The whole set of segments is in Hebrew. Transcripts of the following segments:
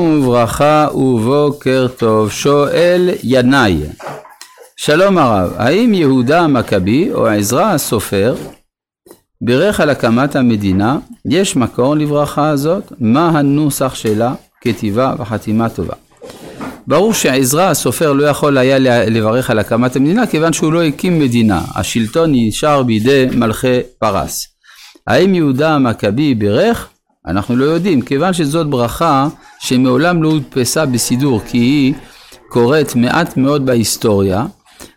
וברכה ובוקר טוב, שואל ינאי, שלום הרב, האם יהודה המכבי או עזרא הסופר בירך על הקמת המדינה, יש מקור לברכה הזאת? מה הנוסח שלה? כתיבה וחתימה טובה. ברור שעזרא הסופר לא יכול היה לברך על הקמת המדינה כיוון שהוא לא הקים מדינה, השלטון נשאר בידי מלכי פרס. האם יהודה המכבי בירך? אנחנו לא יודעים, כיוון שזאת ברכה שמעולם לא הודפסה בסידור כי היא קורית מעט מאוד בהיסטוריה,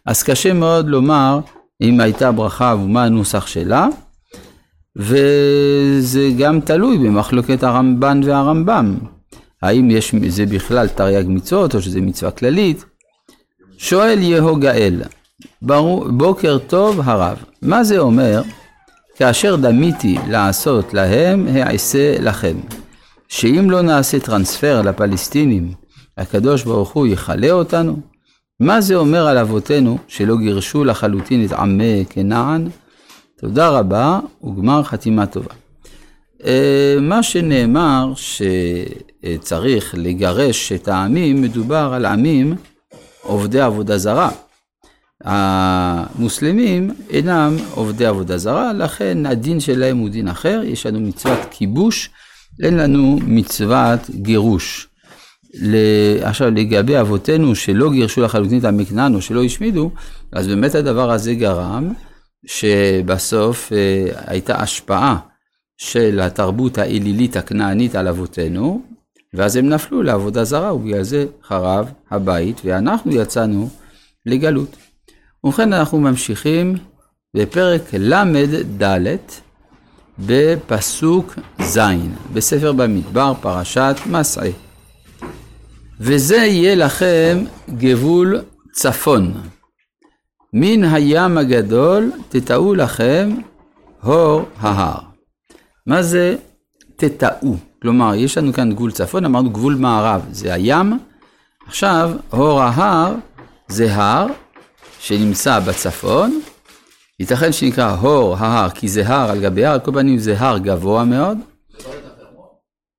אז קשה מאוד לומר אם הייתה ברכה ומה הנוסח שלה, וזה גם תלוי במחלוקת הרמב"ן והרמב"ם. האם יש, זה בכלל תרי"ג מצוות או שזה מצווה כללית? שואל יהו גאל, בוקר טוב הרב, מה זה אומר כאשר דמיתי לעשות להם, העשה לכם. שאם לא נעשה טרנספר לפלסטינים, הקדוש ברוך הוא יכלה אותנו? מה זה אומר על אבותינו שלא גירשו לחלוטין את עמי כנען? תודה רבה וגמר חתימה טובה. אה, מה שנאמר שצריך לגרש את העמים, מדובר על עמים עובדי עבודה זרה. המוסלמים אינם עובדי עבודה זרה, לכן הדין שלהם הוא דין אחר, יש לנו מצוות כיבוש, אין לנו מצוות גירוש. עכשיו לגבי אבותינו שלא גירשו לחלוטין את המקנן או שלא השמידו, אז באמת הדבר הזה גרם שבסוף אה, הייתה השפעה של התרבות האלילית הכנענית על אבותינו, ואז הם נפלו לעבודה זרה ובגלל זה חרב הבית ואנחנו יצאנו לגלות. ובכן אנחנו ממשיכים בפרק ל"ד בפסוק ז' בספר במדבר פרשת מסעי. וזה יהיה לכם גבול צפון. מן הים הגדול תטעו לכם הור ההר. מה זה תטעו? כלומר, יש לנו כאן גבול צפון, אמרנו גבול מערב, זה הים. עכשיו, הור ההר זה הר, שנמצא בצפון, ייתכן שנקרא הור ההר, כי זה הר על גבי הר, על כל פנים זה הר גבוה מאוד.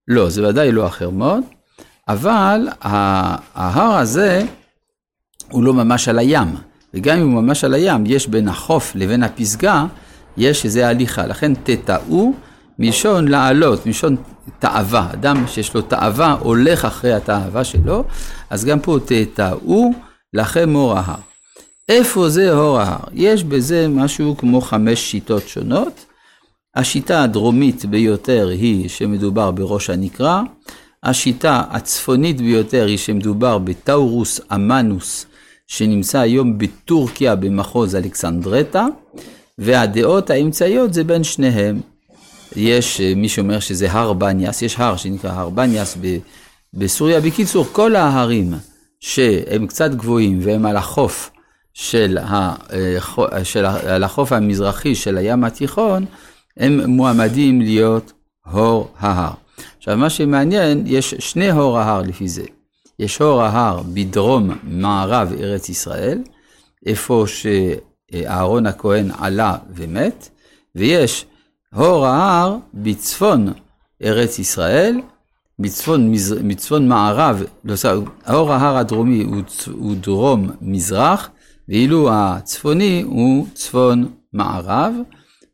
לא, זה ודאי לא החרמון, אבל ההר הזה הוא לא ממש על הים, וגם אם הוא ממש על הים, יש בין החוף לבין הפסגה, יש איזה הליכה, לכן תטעו מלשון לעלות, מלשון תאווה, אדם שיש לו תאווה הולך אחרי התאווה שלו, אז גם פה תטעו לכם אור ההר. איפה זה אור ההר? יש בזה משהו כמו חמש שיטות שונות. השיטה הדרומית ביותר היא שמדובר בראש הנקרה. השיטה הצפונית ביותר היא שמדובר בטאורוס אמנוס, שנמצא היום בטורקיה במחוז אלכסנדרטה, והדעות האמצעיות זה בין שניהם. יש מי שאומר שזה הר בניאס, יש הר שנקרא הר בניאס בסוריה. בקיצור, כל ההרים שהם קצת גבוהים והם על החוף, של, ה, אה, של החוף המזרחי של הים התיכון, הם מועמדים להיות הור ההר. עכשיו, מה שמעניין, יש שני הור ההר לפי זה. יש הור ההר בדרום מערב ארץ ישראל, איפה שאהרון הכהן עלה ומת, ויש הור ההר בצפון ארץ ישראל, מצפון, מצפון מערב, לא, הור ההר הדרומי הוא, הוא דרום מזרח, ואילו הצפוני הוא צפון מערב,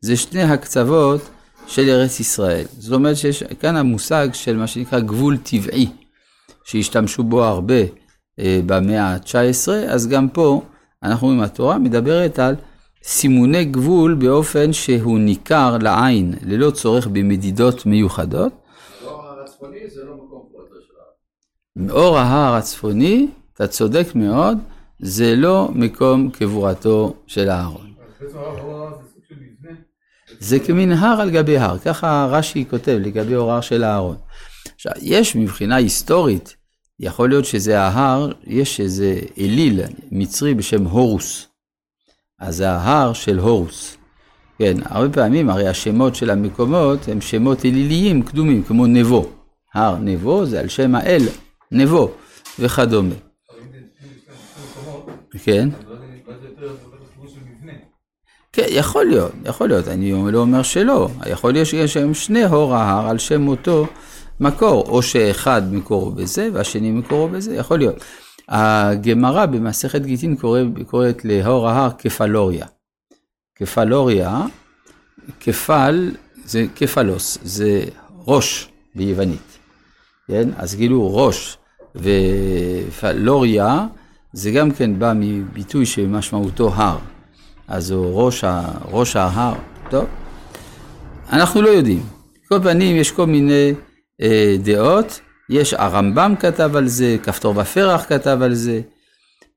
זה שני הקצוות של ארץ ישראל. זאת אומרת שיש כאן המושג של מה שנקרא גבול טבעי, שהשתמשו בו הרבה אה, במאה ה-19, אז גם פה אנחנו רואים התורה מדברת על סימוני גבול באופן שהוא ניכר לעין, ללא צורך במדידות מיוחדות. מאור ההר הצפוני זה לא מקום פרוטו של מאור ההר הצפוני, אתה צודק מאוד, זה לא מקום קבורתו של אהרון. זה כמין הר על גבי הר, ככה רש"י כותב לגבי הוראה של אהרון. עכשיו, יש מבחינה היסטורית, יכול להיות שזה ההר, יש איזה אליל מצרי בשם הורוס. אז זה ההר של הורוס. כן, הרבה פעמים הרי השמות של המקומות הם שמות אליליים קדומים, כמו נבו. הר נבו זה על שם האל, נבו, וכדומה. כן. כן, יכול להיות, יכול להיות, אני לא אומר שלא, יכול להיות שיש היום שני הור ההר על שם אותו מקור, או שאחד מקורו בזה והשני מקורו בזה, יכול להיות. הגמרא במסכת גיטין קורא, קוראת להור ההר כפלוריה. כפלוריה, כפל זה כפלוס, זה ראש ביוונית. כן? אז כאילו ראש ופלוריה זה גם כן בא מביטוי שמשמעותו הר. אז הוא ראש, ראש ההר. טוב, אנחנו לא יודעים. כל פנים יש כל מיני אה, דעות. יש הרמב"ם כתב על זה, כפתור בפרח כתב על זה.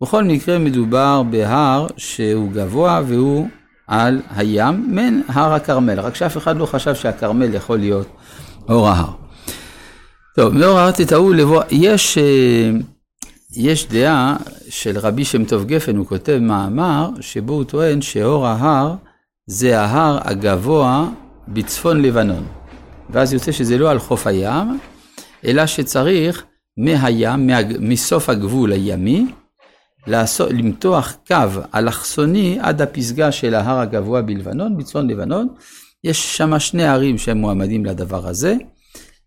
בכל מקרה מדובר בהר שהוא גבוה והוא על הים, מן הר הכרמל, רק שאף אחד לא חשב שהכרמל יכול להיות אור ההר. טוב, מאור ההר תטעו לבוא, יש, אה, יש דעה של רבי שם טוב גפן, הוא כותב מאמר, שבו הוא טוען שאור ההר זה ההר הגבוה בצפון לבנון. ואז יוצא שזה לא על חוף הים, אלא שצריך מהים, מה, מסוף הגבול הימי, לעשות, למתוח קו אלכסוני עד הפסגה של ההר הגבוה בלבנון, בצפון לבנון. יש שם שני ערים שהם מועמדים לדבר הזה,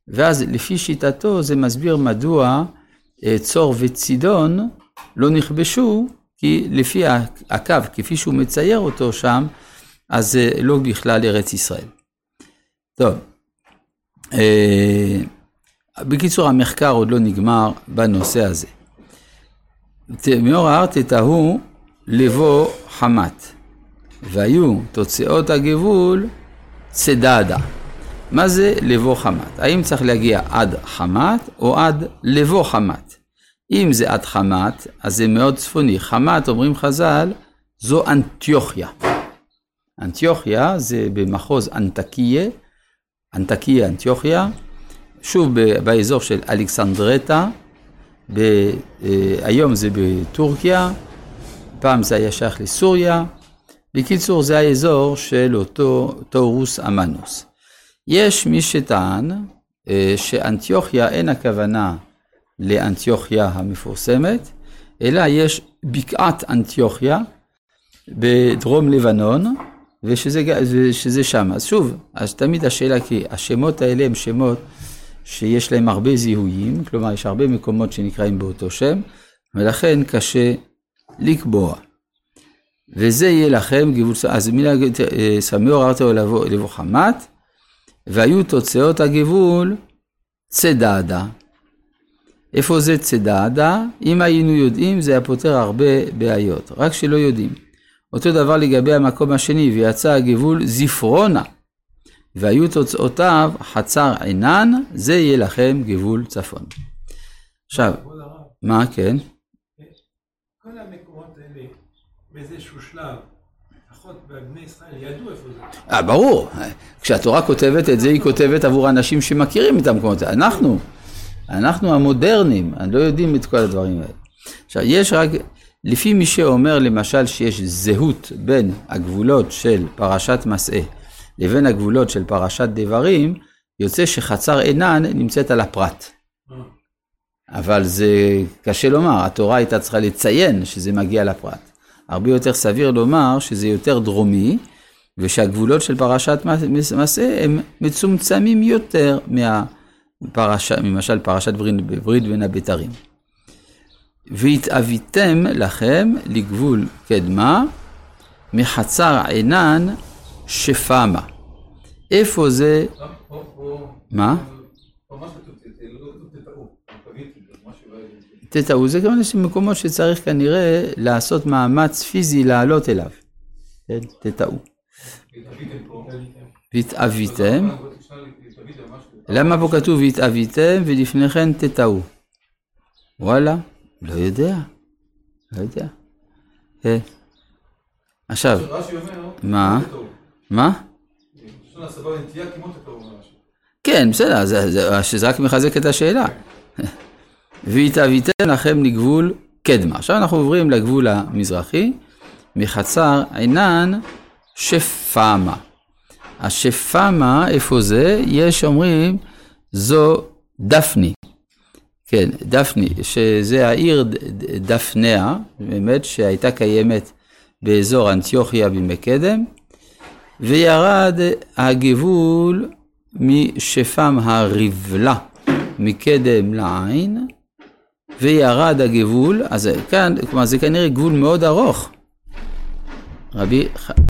ואז לפי שיטתו זה מסביר מדוע צור וצידון לא נכבשו, כי לפי הקו, כפי שהוא מצייר אותו שם, אז זה לא בכלל ארץ ישראל. טוב, אה, בקיצור, המחקר עוד לא נגמר בנושא הזה. מאור ההר תתהו לבוא חמת, והיו תוצאות הגבול צדדה. מה זה לבוא חמת? האם צריך להגיע עד חמת או עד לבוא חמת? אם זה עד חמת, אז זה מאוד צפוני. חמת, אומרים חז"ל, זו אנטיוכיה. אנטיוכיה זה במחוז אנטקיה, אנטקיה, אנטיוכיה, שוב באזור של אלכסנדרטה, ב, אה, היום זה בטורקיה, פעם זה היה שייך לסוריה. בקיצור, זה האזור של אותו טורוס אמנוס. יש מי שטען אה, שאנטיוכיה אין הכוונה לאנטיוכיה המפורסמת, אלא יש בקעת אנטיוכיה בדרום לבנון, ושזה שם. אז שוב, אז תמיד השאלה, כי השמות האלה הם שמות שיש להם הרבה זיהויים, כלומר יש הרבה מקומות שנקראים באותו שם, ולכן קשה לקבוע. וזה יהיה לכם גבול, אז מילה, אה, סמיור ארתו לבוא חמת, והיו תוצאות הגבול צדדה. איפה זה צדדה? אם היינו יודעים זה היה פותר הרבה בעיות, רק שלא יודעים. אותו דבר לגבי המקום השני, ויצא הגבול זפרונה. והיו תוצאותיו חצר עינן, זה יהיה לכם גבול צפון. עכשיו, מה כן? כל המקומות האלה, באיזשהו שלב, לפחות בבני ישראל, ידעו איפה זה. אה, ברור. כשהתורה כותבת את זה, היא כותבת עבור אנשים שמכירים את המקומות האלה. אנחנו, אנחנו המודרניים, לא יודעים את כל הדברים האלה. עכשיו, יש רק, לפי מי שאומר למשל שיש זהות בין הגבולות של פרשת מסעה לבין הגבולות של פרשת דברים, יוצא שחצר עינן נמצאת על הפרט. אבל זה קשה לומר, התורה הייתה צריכה לציין שזה מגיע לפרט. הרבה יותר סביר לומר שזה יותר דרומי, ושהגבולות של פרשת מסע הם מצומצמים יותר מהפרשה, ממשל פרשת ברית בין הבתרים. והתאוויתם לכם לגבול קדמה מחצר עינן שפמה. איפה זה? מה? תטעו, זה כמובן מקומות שצריך כנראה לעשות מאמץ פיזי לעלות אליו. כן, תטעו. והתאוויתם. למה פה כתוב והתאוויתם ולפני כן תטעו? וואלה, לא יודע. לא יודע. כן. עכשיו, מה? מה? כן, בסדר, זה רק מחזק את השאלה. והתאוויתם לכם לגבול קדמה. עכשיו אנחנו עוברים לגבול המזרחי, מחצר עינן שפמה. השפמה, איפה זה? יש אומרים, זו דפני. כן, דפני, שזה העיר דפניה, באמת, שהייתה קיימת באזור אנטיוכיה בימי קדם, וירד הגבול משפם הריבלה מקדם לעין, וירד הגבול, אז כאן, כלומר זה כנראה גבול מאוד ארוך. רבי